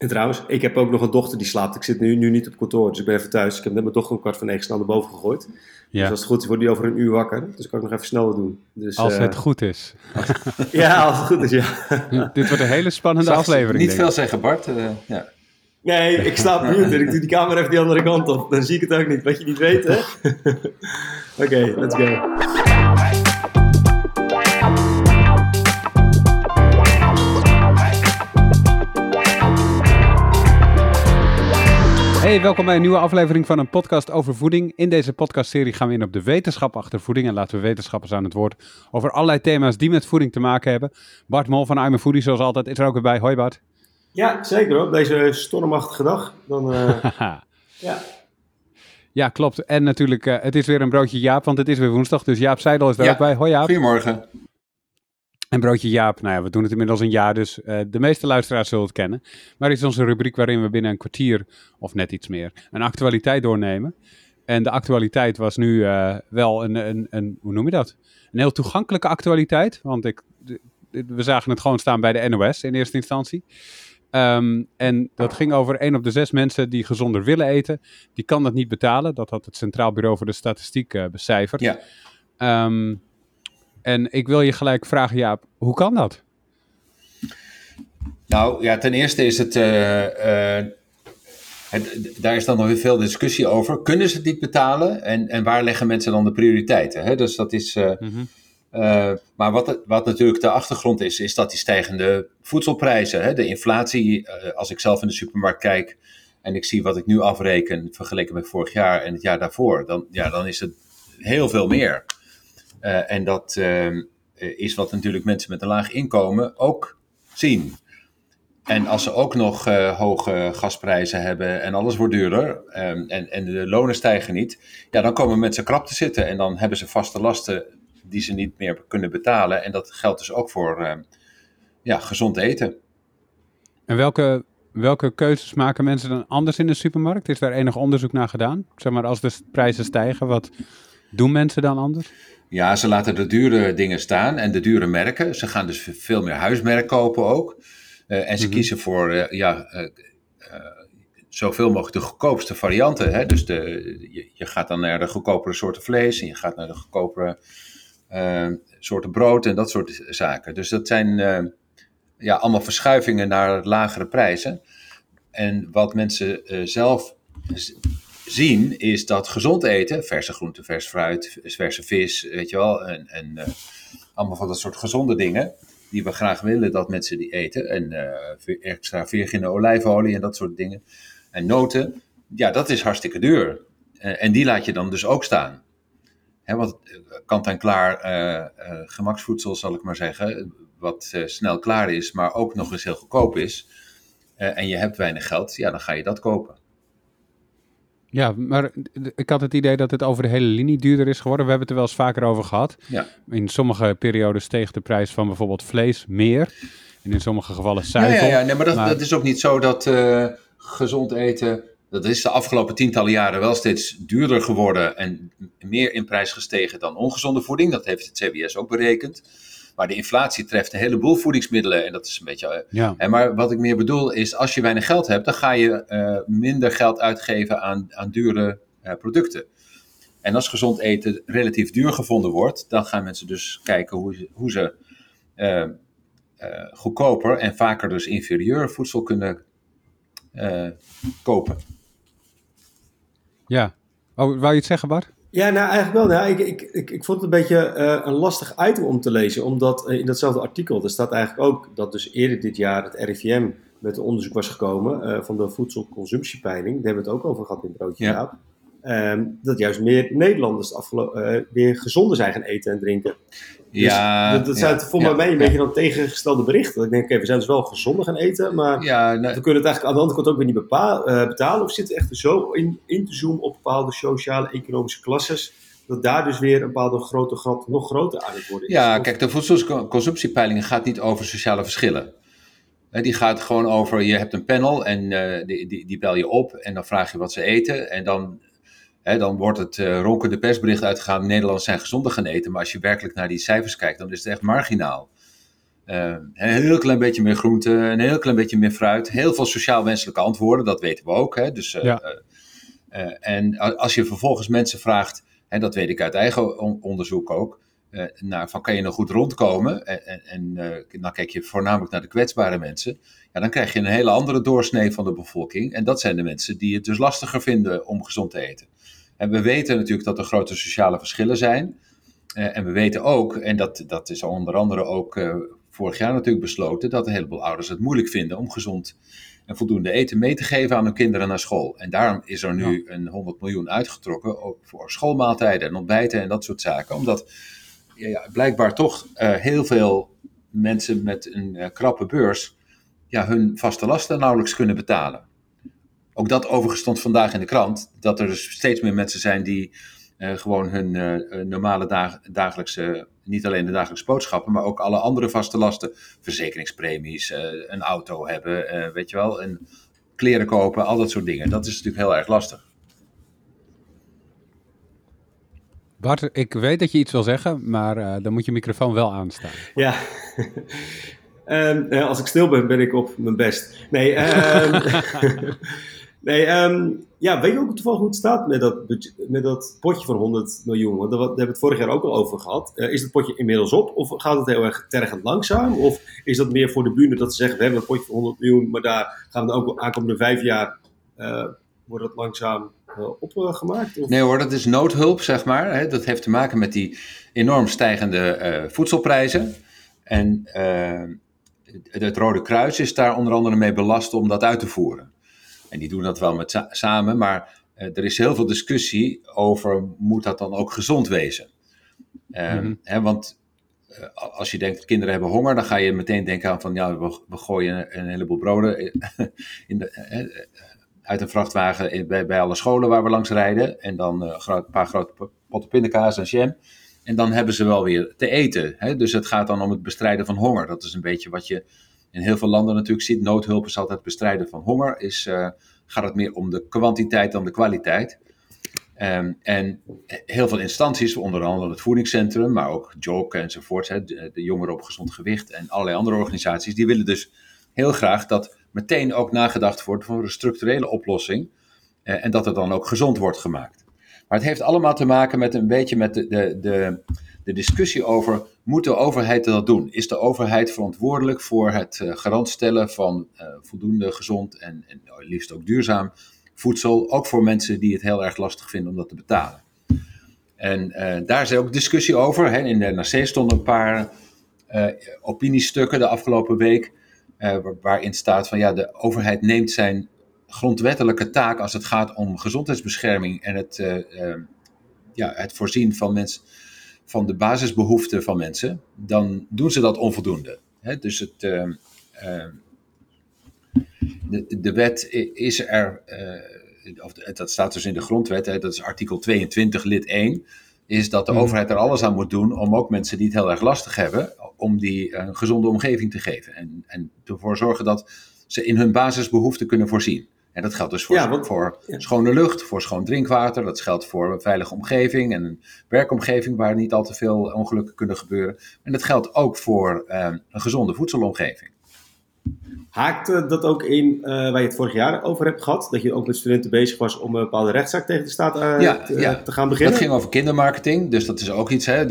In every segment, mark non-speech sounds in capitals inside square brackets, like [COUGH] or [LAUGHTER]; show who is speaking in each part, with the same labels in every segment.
Speaker 1: En trouwens, ik heb ook nog een dochter die slaapt. Ik zit nu, nu niet op kantoor, dus ik ben even thuis. Ik heb net mijn dochter om kwart voor negen snel naar boven gegooid.
Speaker 2: Ja.
Speaker 1: Dus als het goed is, wordt die over een uur wakker. Dus kan ik nog even sneller doen. Dus,
Speaker 2: Als
Speaker 1: eh,
Speaker 2: het goed is. [LAUGHS]
Speaker 1: Ja, als het goed is, ja. [LAUGHS]
Speaker 2: Dit wordt een hele spannende
Speaker 3: Zacht-
Speaker 2: aflevering.
Speaker 3: Niet veel
Speaker 2: ik.
Speaker 3: zeggen, Bart. eh, ja.
Speaker 1: Nee, ik sta op mute en ik doe die camera even die andere kant op. Dan zie ik het ook niet. Wat je niet weet, hè? [LAUGHS] Oké, let's go.
Speaker 2: Hey, welkom bij een nieuwe aflevering van een podcast over voeding. In deze podcastserie gaan we in op de wetenschap achter voeding en laten we wetenschappers aan het woord over allerlei thema's die met voeding te maken hebben. Bart Mol van I'm a Foodie, zoals altijd, is er ook weer bij. Hoi Bart.
Speaker 1: Ja, zeker hoor. Op deze stormachtige dag. Dan, eh, [LAUGHS] ja.
Speaker 2: ja, klopt. En natuurlijk, eh, het is weer een broodje Jaap, want het is weer woensdag. Dus Jaap Seidel is er
Speaker 3: Ja.
Speaker 2: ook bij. Hoi Jaap.
Speaker 3: Goedemorgen.
Speaker 2: En broodje Jaap, nou ja, we doen het inmiddels een jaar, dus eh, de meeste luisteraars zullen het kennen. Maar het is onze rubriek waarin we binnen een kwartier, of net iets meer, een actualiteit doornemen. En de actualiteit was nu eh, wel een, een, een, hoe noem je dat? Een heel toegankelijke actualiteit, want ik, we zagen het gewoon staan bij de NOS in eerste instantie. Ehm, en dat ging over één op de zes mensen die gezonder willen eten, die kan dat niet betalen. Dat had het Centraal Bureau voor de Statistiek eh, becijferd.
Speaker 3: Ja.
Speaker 2: Ehm, en ik wil je gelijk vragen, Jaap, hoe kan dat?
Speaker 3: Nou ja, ten eerste is het, eh, eh, het. Daar is dan nog weer veel discussie over. Kunnen ze het niet betalen? En, en waar leggen mensen dan de prioriteiten? Hè? Dus dat is. eh, eh, maar wat, wat natuurlijk de achtergrond is, is dat die stijgende voedselprijzen, hè, de inflatie, als ik zelf in de supermarkt kijk en ik zie wat ik nu afreken vergeleken met vorig jaar en het jaar daarvoor, dan, ja, dan is het heel veel meer. Eh, en dat eh, is wat natuurlijk mensen met een laag inkomen ook zien. En als ze ook nog eh, hoge gasprijzen hebben en alles wordt duurder ehm, en, en de lonen stijgen niet, ja, dan komen mensen krap te zitten en dan hebben ze vaste lasten die ze niet meer kunnen betalen. En dat geldt dus ook voor ehm, ja, gezond eten.
Speaker 2: En welke, welke keuzes maken mensen dan anders in de supermarkt? Is daar enig onderzoek naar gedaan? Zeg maar, als de prijzen stijgen, wat doen mensen dan anders?
Speaker 3: Ja, ze laten de dure dingen staan en de dure merken. Ze gaan dus veel meer huismerk kopen ook. Eh, en ze
Speaker 2: Mhm.
Speaker 3: kiezen voor eh, ja, eh, zoveel mogelijk de goedkoopste varianten. Hè? Dus de, je, je gaat dan naar de goedkopere soorten vlees en je gaat naar de goedkopere soorten brood en dat soort zaken. Dus dat zijn ja, allemaal verschuivingen naar lagere prijzen. En wat mensen zelf zien is dat gezond eten, verse groenten, vers fruit, verse vis, weet je wel, en, eh, allemaal van dat soort gezonde dingen die we graag willen dat mensen die eten. En eh, extra virgine olijfolie en dat soort dingen. En noten, ja, dat is hartstikke duur. Eh, en die laat je dan dus ook staan. Want kant-en-klaar gemaksvoedsel, zal ik maar zeggen, wat snel klaar is, maar ook nog eens heel goedkoop is. en je hebt weinig geld, ja, dan ga je dat kopen.
Speaker 2: Ja, maar ik had het idee dat het over de hele linie duurder is geworden. We hebben het er wel eens vaker over gehad.
Speaker 3: Ja.
Speaker 2: In sommige perioden steeg de prijs van bijvoorbeeld vlees meer. En in sommige gevallen
Speaker 3: Ja,
Speaker 2: zuivel.
Speaker 3: ja, ja. Nee, maar dat,
Speaker 2: Maar-
Speaker 3: dat is ook niet zo dat eh, gezond eten. Dat is de afgelopen tientallen jaren wel steeds duurder geworden en meer in prijs gestegen dan ongezonde voeding. Dat heeft het CBS ook berekend. Maar de inflatie treft een heleboel voedingsmiddelen en dat is een beetje. eh,
Speaker 2: Ja,
Speaker 3: hè, maar wat ik meer bedoel is, als je weinig geld hebt, dan ga je eh, minder geld uitgeven aan, aan dure eh, producten. En als gezond eten relatief duur gevonden wordt, dan gaan mensen dus kijken hoe ze, hoe ze goedkoper en vaker dus inferieur voedsel kunnen kopen.
Speaker 2: ja. Oh, wou je het zeggen, Bart?
Speaker 1: Ja, nou eigenlijk wel. Nou, ik, ik, ik, ik vond het een beetje eh, een lastig item om te lezen. Omdat eh, in datzelfde artikel, er staat eigenlijk ook dat dus eerder dit jaar het RIVM met een onderzoek was gekomen eh, van de voedselconsumptiepeiling. Daar hebben we het ook over gehad in Broodje
Speaker 3: Ja.
Speaker 1: Ehm, dat juist meer Nederlanders afgelo- weer gezonder zijn gaan eten en drinken. Dus
Speaker 3: ja,
Speaker 1: dat, zijn
Speaker 3: ja,
Speaker 1: voor
Speaker 3: ja,
Speaker 1: mij een beetje dan tegengestelde berichten. Ik denk, oké, we zijn dus wel gezonder gaan eten, maar
Speaker 3: Ja, nou,
Speaker 1: we kunnen het eigenlijk aan de andere kant ook weer niet eh, betalen. Of zitten we echt zo in, in te zoomen op bepaalde sociale, economische klasses, dat daar dus weer een bepaalde grote gat nog groter aan het worden is.
Speaker 3: ja, kijk, de voedselconsumptiepeiling gaat niet over sociale verschillen. Die gaat gewoon over, je hebt een panel en eh, die, die, die bel je op en dan vraag je wat ze eten. En dan, dan wordt het eh, ronkende persbericht uitgegaan, Nederlanders zijn gezonder gaan eten. Maar als je werkelijk naar die cijfers kijkt, dan is het echt marginaal. een heel klein beetje meer groente, een heel klein beetje meer fruit. Heel veel sociaal wenselijke antwoorden, dat weten we ook. Hè? Dus,
Speaker 2: Ja.
Speaker 3: en als je vervolgens mensen vraagt, hè, dat weet ik uit eigen on- onderzoek ook, eh, naar van kan je nog goed rondkomen? En, en, en eh, dan kijk je voornamelijk naar de kwetsbare mensen. Ja, dan krijg je een hele andere doorsnee van de bevolking. En dat zijn de mensen die het dus lastiger vinden om gezond te eten. En we weten natuurlijk dat er grote sociale verschillen zijn. Eh, en we weten ook, en dat, dat is onder andere ook vorig jaar natuurlijk besloten, dat een heleboel ouders het moeilijk vinden om gezond en voldoende eten mee te geven aan hun kinderen naar school. En daarom is er nu een 100 miljoen uitgetrokken voor schoolmaaltijden en ontbijten en dat soort zaken. Omdat ja, blijkbaar toch eh, heel veel mensen met een eh, krappe beurs ja, hun vaste lasten nauwelijks kunnen betalen. Ook dat overigens stond vandaag in de krant, dat er dus steeds meer mensen zijn die eh, gewoon hun normale dag, dagelijkse, niet alleen de dagelijkse boodschappen, maar ook alle andere vaste lasten, verzekeringspremies, een auto hebben, weet je wel, en kleren kopen, al dat soort dingen. Dat is natuurlijk heel erg lastig.
Speaker 2: Bart, ik weet dat je iets wil zeggen, maar eh, dan moet je microfoon wel aanstaan.
Speaker 1: Ja. [LAUGHS] Ehm, eh, als ik stil ben, ben ik op mijn best. Nee, ehm, [LAUGHS] nee ehm, ja, weet je ook toevallig hoe het staat met dat, met dat potje van 100 miljoen? Want daar hebben we het vorig jaar ook al over gehad. Eh, is het potje inmiddels op of gaat het heel erg tergend langzaam? Of is dat meer voor de bühne dat ze zeggen, we hebben een potje van 100 miljoen, maar daar gaan we ook aankomende vijf jaar, eh, wordt dat langzaam opgemaakt? Of?
Speaker 3: Nee hoor, dat is noodhulp, zeg maar. Hè. Dat heeft te maken met die enorm stijgende eh, voedselprijzen. En eh, het, het Rode Kruis is daar onder andere mee belast om dat uit te voeren. En die doen dat wel met samen, maar eh, er is heel veel discussie over, moet dat dan ook gezond wezen? Eh,
Speaker 2: Mhm.
Speaker 3: hè, want eh, als je denkt, kinderen hebben honger, dan ga je meteen denken aan van, ja, we, we gooien een heleboel broden in de, [LAUGHS] eh, eh, uit een vrachtwagen bij, alle scholen waar we langs rijden. En dan gro- een paar grote po- potten pindakaas en jam. En dan hebben ze wel weer te eten. Hè? Dus het gaat dan om het bestrijden van honger. Dat is een beetje wat je in heel veel landen natuurlijk ziet. Noodhulp is altijd bestrijden van honger. Is, eh, gaat het meer om de kwantiteit dan de kwaliteit. Ehm, en heel veel instanties, onder andere het voedingscentrum, maar ook JOC enzovoort, hè, de, de jongeren op gezond gewicht en allerlei andere organisaties, die willen dus heel graag dat meteen ook nagedacht wordt voor een structurele oplossing eh, en dat het dan ook gezond wordt gemaakt. Maar het heeft allemaal te maken met een beetje met de, de, de, de discussie over, moet de overheid dat doen? Is de overheid verantwoordelijk voor het eh, garant stellen van eh, voldoende gezond en, en liefst ook duurzaam voedsel, ook voor mensen die het heel erg lastig vinden om dat te betalen? En eh, daar is ook discussie over. Hè. In de NRC stonden een paar eh, opiniestukken de afgelopen week, eh, waar- waarin staat van ja, de overheid neemt zijn grondwettelijke taak als het gaat om gezondheidsbescherming en het, eh, eh, ja, het voorzien van, mensen van de basisbehoeften van mensen, dan doen ze dat onvoldoende. Hè? Dus het, de, de wet is er, of dat staat dus in de grondwet, hè, dat is artikel 22 lid 1, is dat de
Speaker 2: Mhm.
Speaker 3: overheid er alles aan moet doen om ook mensen die het heel erg lastig hebben, om die een gezonde omgeving te geven. En, en ervoor zorgen dat ze in hun basisbehoeften kunnen voorzien. En dat geldt dus voor,
Speaker 1: Ja, want-
Speaker 3: voor
Speaker 1: ja.
Speaker 3: schone lucht, voor schoon drinkwater. Dat geldt voor een veilige omgeving en een werkomgeving waar niet al te veel ongelukken kunnen gebeuren. En dat geldt ook voor eh, een gezonde voedselomgeving.
Speaker 1: Haakt eh, dat ook in eh, waar je het vorig jaar over hebt gehad? Dat je ook met studenten bezig was om een bepaalde rechtszaak tegen de staat eh,
Speaker 3: Ja,
Speaker 1: te,
Speaker 3: ja.
Speaker 1: te gaan beginnen?
Speaker 3: Dat ging over kindermarketing, dus dat is ook iets. Hè.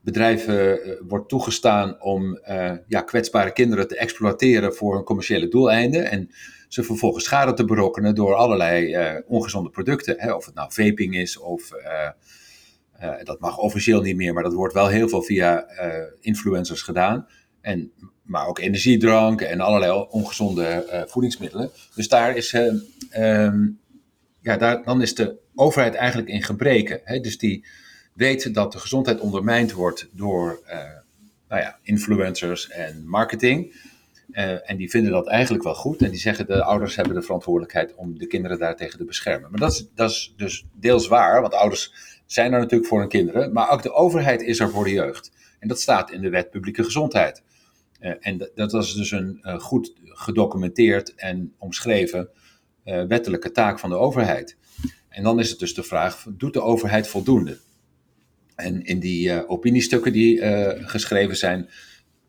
Speaker 3: Bedrijven eh, wordt toegestaan om ja, kwetsbare kinderen te exploiteren voor een commerciële doeleinden. En ze vervolgens schade te berokkenen door allerlei ongezonde producten. Hè. Of het nou vaping is of. dat mag officieel niet meer, maar dat wordt wel heel veel via influencers gedaan. En, maar ook energiedrank en allerlei ongezonde eh, voedingsmiddelen. Dus daar is, eh, ehm, ja, daar, dan is de overheid eigenlijk in gebreken. Hè? Dus die weet dat de gezondheid ondermijnd wordt door eh, nou ja, influencers en marketing. En die vinden dat eigenlijk wel goed. En die zeggen de ouders hebben de verantwoordelijkheid om de kinderen daartegen te beschermen. Maar dat is, dat is dus deels waar, want ouders zijn er natuurlijk voor hun kinderen. Maar ook de overheid is er voor de jeugd. En dat staat in de wet publieke gezondheid. Eh, en dat, was dus een eh, goed gedocumenteerd en omschreven eh, wettelijke taak van de overheid. En dan is het dus de vraag, doet de overheid voldoende? En in die opiniestukken die geschreven zijn,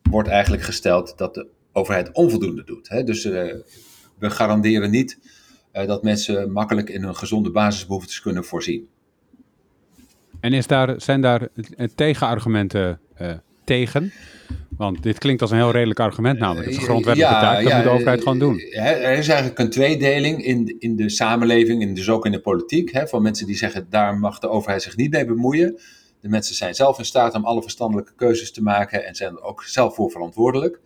Speaker 3: wordt eigenlijk gesteld dat de overheid onvoldoende doet. Hè? Dus we garanderen niet dat mensen makkelijk in hun gezonde basisbehoeftes kunnen voorzien.
Speaker 2: En is daar, zijn daar tegenargumenten tegen? Want dit klinkt als een heel redelijk argument namelijk. Het is een grondwettelijke ja, taak, dat moet de overheid gewoon doen.
Speaker 3: Er is eigenlijk een tweedeling in, in de samenleving en dus ook in de politiek. Hè, van mensen die zeggen, daar mag de overheid zich niet mee bemoeien. De mensen zijn zelf in staat om alle verstandelijke keuzes te maken en zijn er ook zelf voor verantwoordelijk.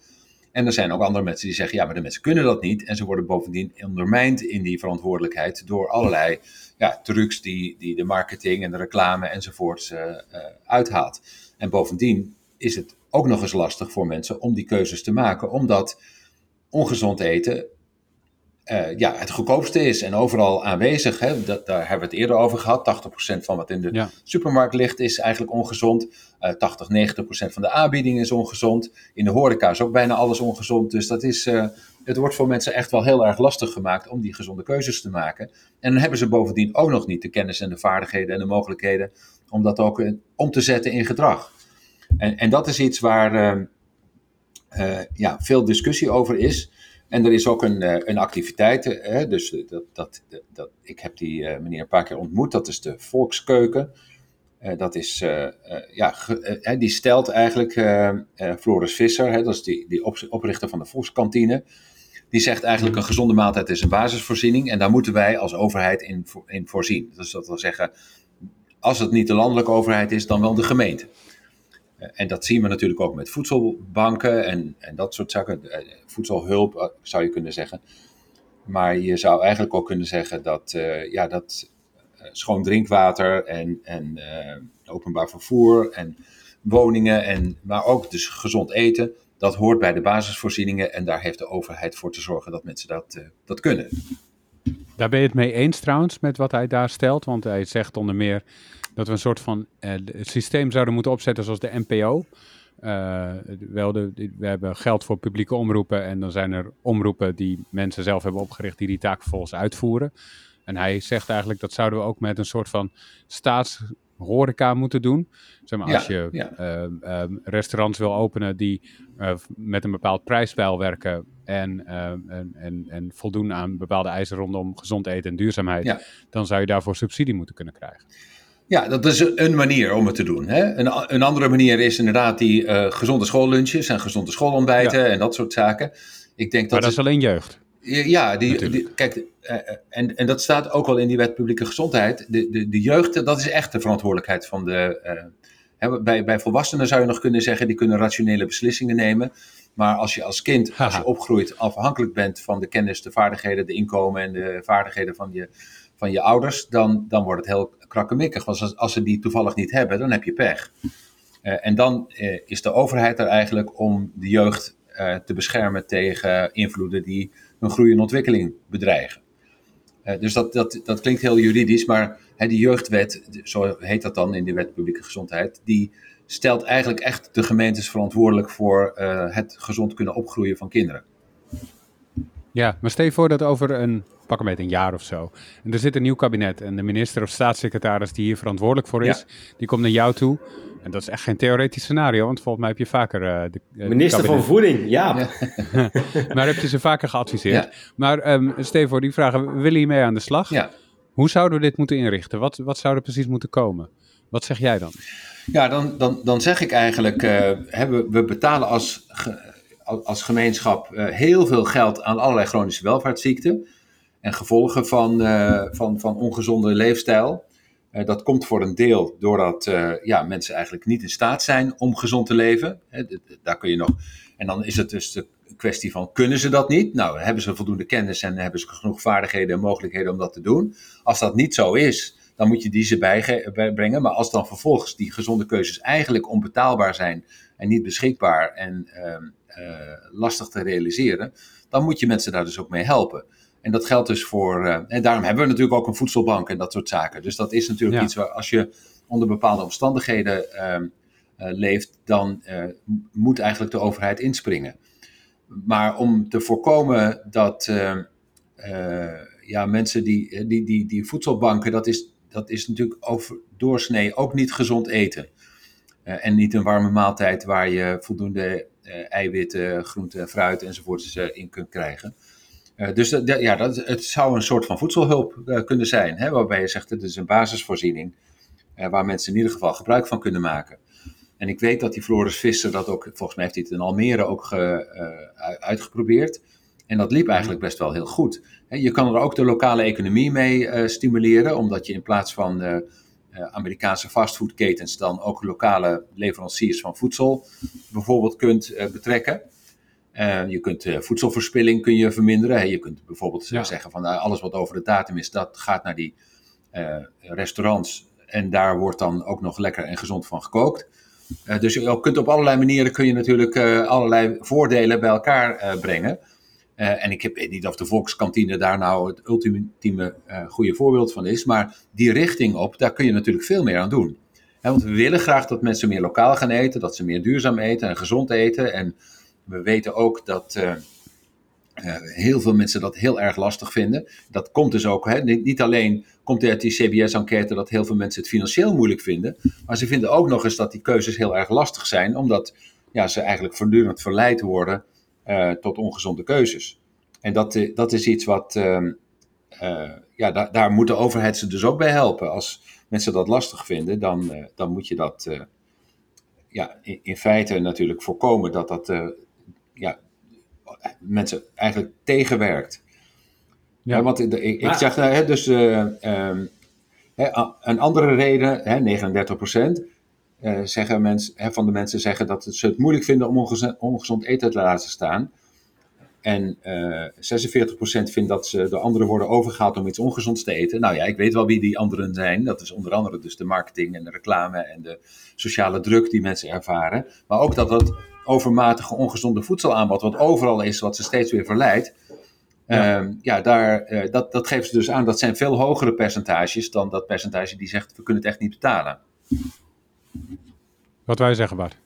Speaker 3: En er zijn ook andere mensen die zeggen, ja, maar de mensen kunnen dat niet. En ze worden bovendien ondermijnd in die verantwoordelijkheid door allerlei ja, trucs die, die de marketing en de reclame enzovoorts uh, uithaalt. En bovendien is het ook nog eens lastig voor mensen om die keuzes te maken, omdat ongezond eten uh, ja, het goedkoopste is en overal aanwezig. Hè? Dat, daar hebben we het eerder over gehad. 80% van wat in de supermarkt ligt is eigenlijk ongezond. Uh, 80, 90% van de aanbieding is ongezond. In de horeca is ook bijna alles ongezond. Dus dat is, uh, het wordt voor mensen echt wel heel erg lastig gemaakt om die gezonde keuzes te maken. En dan hebben ze bovendien ook nog niet de kennis en de vaardigheden en de mogelijkheden om dat ook eh, om te zetten in gedrag. En, en dat is iets waar ehm, eh, ja, veel discussie over is. En er is ook een, uh, een activiteit, dus dat, dat, dat, ik heb die meneer een paar keer ontmoet, dat is de Volkskeuken. dat is, ja, die stelt eigenlijk, Floris Visser, dat is die, die oprichter van de Volkskantine, die zegt eigenlijk een gezonde maaltijd is een basisvoorziening en daar moeten wij als overheid in, in voorzien. Dus dat wil zeggen, als het niet de landelijke overheid is, dan wel de gemeente. En dat zien we natuurlijk ook met voedselbanken en, en dat soort zaken. Eh, voedselhulp eh, zou je kunnen zeggen. Maar je zou eigenlijk ook kunnen zeggen dat, ja, dat schoon drinkwater en, en openbaar vervoer en woningen, en, maar ook dus gezond eten, dat hoort bij de basisvoorzieningen. En daar heeft de overheid voor te zorgen dat mensen dat, dat kunnen.
Speaker 2: Daar ben je het mee eens trouwens met wat hij daar stelt, want hij zegt onder meer dat we een soort van uh, systeem zouden moeten opzetten zoals de NPO. Uh, wel de, we hebben geld voor publieke omroepen en dan zijn er omroepen die mensen zelf hebben opgericht die die taak vervolgens uitvoeren. En hij zegt eigenlijk dat zouden we ook met een soort van staatshoreca moeten doen. Zeg maar, als je uh, restaurants wil openen die met een bepaald prijspeil werken en, en, en, en, voldoen aan bepaalde eisen rondom gezond eten en duurzaamheid, dan zou je daarvoor subsidie moeten kunnen krijgen.
Speaker 3: Ja, dat is een manier om het te doen. Hè? Een, een andere manier is inderdaad die uh, gezonde schoollunches en gezonde schoolontbijten en dat soort zaken. Ik denk dat
Speaker 2: maar dat is alleen jeugd.
Speaker 3: Ja, die, die kijk, uh, en, en dat staat ook al in die wet publieke gezondheid. De, de, de jeugd, dat is echt de verantwoordelijkheid van de. Uh, hè, bij, bij volwassenen zou je nog kunnen zeggen, die kunnen rationele beslissingen nemen. Maar als je als kind, als je opgroeit, afhankelijk bent van de kennis, de vaardigheden, de inkomen en de vaardigheden van je, van je ouders, dan, dan wordt het heel krakkemikkig. Want als, als ze die toevallig niet hebben, dan heb je pech. Uh, en dan uh, is de overheid er eigenlijk om de jeugd uh, te beschermen tegen invloeden die hun groei en ontwikkeling bedreigen. dus dat, dat, dat klinkt heel juridisch, maar die jeugdwet, zo heet dat dan in de wet publieke gezondheid, die stelt eigenlijk echt de gemeentes verantwoordelijk voor het gezond kunnen opgroeien van kinderen.
Speaker 2: Ja, maar stel je voor dat over een pak een een jaar of zo. En er zit een nieuw kabinet en de minister of staatssecretaris die hier verantwoordelijk voor is, die komt naar jou toe. En dat is echt geen theoretisch scenario, want volgens mij heb je vaker... Uh,
Speaker 1: de, uh, minister van Voeding, ja. [LAUGHS]
Speaker 2: maar heb je ze vaker geadviseerd. Maar um, stel voor, die vragen, we willen hiermee aan de slag.
Speaker 3: Ja.
Speaker 2: Hoe zouden we dit moeten inrichten? Wat, wat zou er precies moeten komen? Wat zeg jij dan?
Speaker 3: Ja, dan, dan, dan zeg ik eigenlijk, uh, we, we betalen als, als gemeenschap heel veel geld aan allerlei chronische welvaartsziekten en gevolgen van, uh, van, van ongezonde leefstijl. Uh, dat komt voor een deel doordat ja, mensen eigenlijk niet in staat zijn om gezond te leven. daar kun je nog. En dan is het dus de kwestie van: kunnen ze dat niet? Nou, hebben ze voldoende kennis en hebben ze genoeg vaardigheden en mogelijkheden om dat te doen? Als dat niet zo is, dan moet je die ze bijbrengen. Maar als dan vervolgens die gezonde keuzes eigenlijk onbetaalbaar zijn en niet beschikbaar en ehm, lastig te realiseren, dan moet je mensen daar dus ook mee helpen. En dat geldt dus voor. Uh, en daarom hebben we natuurlijk ook een voedselbank en dat soort zaken. Dus dat is natuurlijk iets waar als je onder bepaalde omstandigheden uh, uh, leeft, dan eh, moet eigenlijk de overheid inspringen. Maar om te voorkomen dat ehm, ja, mensen die, die, die, die voedselbanken, dat is, dat is natuurlijk over doorsnee ook niet gezond eten. En niet een warme maaltijd waar je voldoende eiwitten, groenten, fruit enzovoorts in kunt krijgen. dus ja, dat, het zou een soort van voedselhulp kunnen zijn, hè, waarbij je zegt het is een basisvoorziening waar mensen in ieder geval gebruik van kunnen maken. En ik weet dat die Floris Visser dat ook, volgens mij heeft hij het in Almere ook uitgeprobeerd. En dat liep eigenlijk best wel heel goed. Je kan er ook de lokale economie mee stimuleren, omdat je in plaats van Amerikaanse fastfoodketens dan ook lokale leveranciers van voedsel bijvoorbeeld kunt betrekken. je kunt voedselverspilling kun je verminderen. Je kunt bijvoorbeeld zeggen van nou, alles wat over de datum is, dat gaat naar die restaurants. En daar wordt dan ook nog lekker en gezond van gekookt. dus je kunt op allerlei manieren kun je natuurlijk allerlei voordelen bij elkaar brengen. Uh, en ik weet niet of de Volkskantine daar nou het ultieme uh, goede voorbeeld van is. Maar die richting op, daar kun je natuurlijk veel meer aan doen. want we willen graag dat mensen meer lokaal gaan eten, dat ze meer duurzaam eten en gezond eten. En we weten ook dat uh, heel veel mensen dat heel erg lastig vinden. Dat komt dus ook, niet alleen komt uit die CBS-enquête dat heel veel mensen het financieel moeilijk vinden. Maar ze vinden ook nog eens dat die keuzes heel erg lastig zijn, omdat ja, ze eigenlijk voortdurend verleid worden uh, tot ongezonde keuzes. En dat, eh, dat is iets wat, uh, uh, ja, da daar moet de overheid ze dus ook bij helpen. Als mensen dat lastig vinden, dan, dan moet je dat ja, in, in, feite natuurlijk voorkomen dat dat ja, mensen eigenlijk tegenwerkt. Ja. ja want ik, ik zeg hè, dus um, een andere reden, hè, 39 procent. Uh, zeggen mensen, hè, van de mensen zeggen dat ze het moeilijk vinden om ongezond, ongezond eten te laten staan. En uh, eh, 46% vindt dat ze de anderen worden overgehaald om iets ongezonds te eten. Nou ja, ik weet wel wie die anderen zijn. Dat is onder andere dus de marketing en de reclame en de sociale druk die mensen ervaren. Maar ook dat dat overmatige ongezonde voedselaanbod, wat overal is, wat ze steeds weer verleidt. Ja, uh, ja daar, uh, dat, dat geeft ze dus aan. Dat zijn veel hogere percentages dan dat percentage die zegt we kunnen het echt niet betalen.
Speaker 2: Wat wij zeggen, Bart?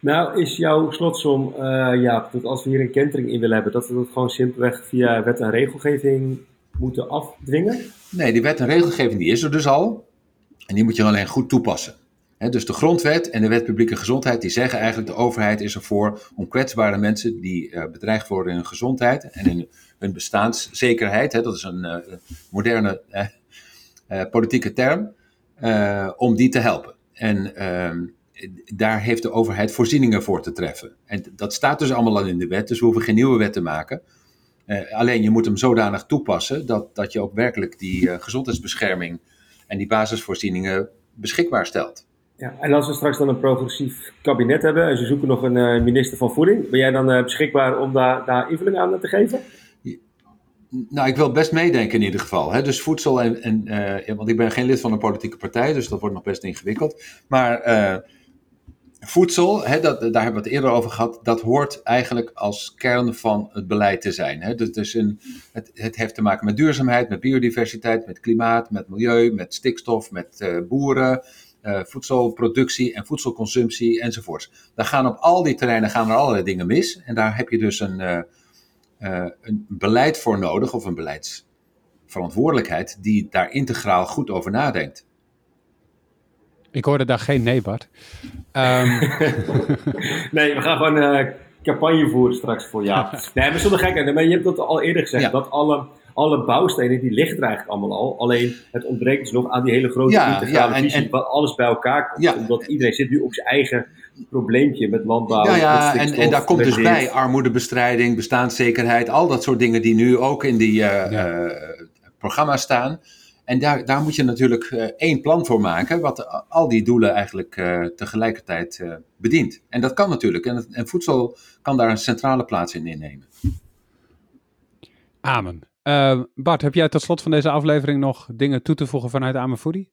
Speaker 1: Nou, is jouw slotsom, uh, ja, dat als we hier een kentering in willen hebben, dat we dat gewoon simpelweg via wet en regelgeving moeten afdwingen?
Speaker 3: Nee, die wet en regelgeving die is er dus al. En die moet je alleen goed toepassen. dus de grondwet en de wet publieke gezondheid die zeggen eigenlijk de overheid is ervoor om kwetsbare mensen die uh, bedreigd worden in hun gezondheid en in hun bestaanszekerheid, dat is een uh, moderne politieke term, om die te helpen. En ehm, daar heeft de overheid voorzieningen voor te treffen. En dat staat dus allemaal al in de wet, dus we hoeven geen nieuwe wet te maken. Uh, alleen je moet hem zodanig toepassen dat, dat je ook werkelijk die uh, gezondheidsbescherming en die basisvoorzieningen beschikbaar stelt.
Speaker 1: Ja, en als we straks dan een progressief kabinet hebben en ze zoeken nog een uh, minister van Voeding, ben jij dan beschikbaar om daar, daar invulling aan te geven?
Speaker 3: Nou, ik wil best meedenken in ieder geval. Hè? Dus voedsel en, en ja, want ik ben geen lid van een politieke partij, dus dat wordt nog best ingewikkeld. Maar voedsel, hè, dat, daar hebben we het eerder over gehad, dat hoort eigenlijk als kern van het beleid te zijn. Hè. Dus, een, het, het, heeft te maken met duurzaamheid, met biodiversiteit, met klimaat, met milieu, met stikstof, met uh, boeren, uh, voedselproductie en voedselconsumptie enzovoorts. Daar gaan op al die terreinen gaan er allerlei dingen mis. En daar heb je dus een, uh, een beleid voor nodig, of een beleidsverantwoordelijkheid, die daar integraal goed over nadenkt.
Speaker 2: Ik hoorde daar geen nee, Bart. Um... [LAUGHS]
Speaker 1: nee, we gaan gewoon uh, campagne voeren straks voor ja. nee, we zullen gek Maar je hebt dat al eerder gezegd. Dat alle, alle bouwstenen, die liggen er eigenlijk allemaal al. Alleen het ontbreekt dus nog aan die hele grote ja, integrale ja, visie. Waar alles bij elkaar komt. Omdat iedereen zit nu op zijn eigen probleempje met landbouw.
Speaker 3: Ja, ja en, en daar komt dus bij armoedebestrijding, bestaanszekerheid. Al dat soort dingen die nu ook in die uh, programma's staan. En daar, daar moet je natuurlijk uh, één plan voor maken, wat al die doelen eigenlijk uh, tegelijkertijd uh, bedient. En dat kan natuurlijk. En, en, voedsel kan daar een centrale plaats in innemen.
Speaker 2: Amen. Bart, heb jij tot slot van deze aflevering nog dingen toe te voegen vanuit Amen Foodie?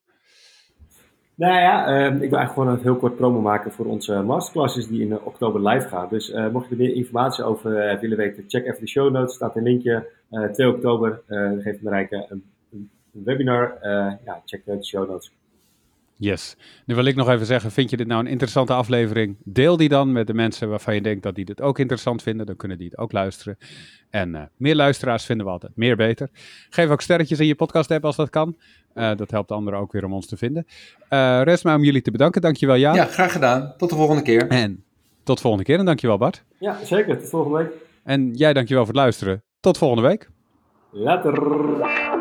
Speaker 1: Nou ja, ik wil eigenlijk gewoon een heel kort promo maken voor onze masterclasses die in oktober live gaan. Dus mocht je er meer informatie over willen weten, check even de show notes. staat een linkje. 2 oktober geeft Marijke een webinar. Uh, ja, check de show notes.
Speaker 2: Yes. Nu wil ik nog even zeggen, vind je dit nou een interessante aflevering? Deel die dan met de mensen waarvan je denkt dat die dit ook interessant vinden. Dan kunnen die het ook luisteren. En uh, meer luisteraars vinden we altijd meer beter. Geef ook sterretjes in je podcast app als dat kan. Uh, dat helpt anderen ook weer om ons te vinden. Uh, rest mij om jullie te bedanken. Dankjewel Jan.
Speaker 3: Ja, graag gedaan. Tot de volgende keer.
Speaker 2: En tot volgende keer en dankjewel Bart.
Speaker 1: Ja, zeker. Tot volgende week.
Speaker 2: En jij dankjewel voor het luisteren. Tot volgende week.
Speaker 1: Later.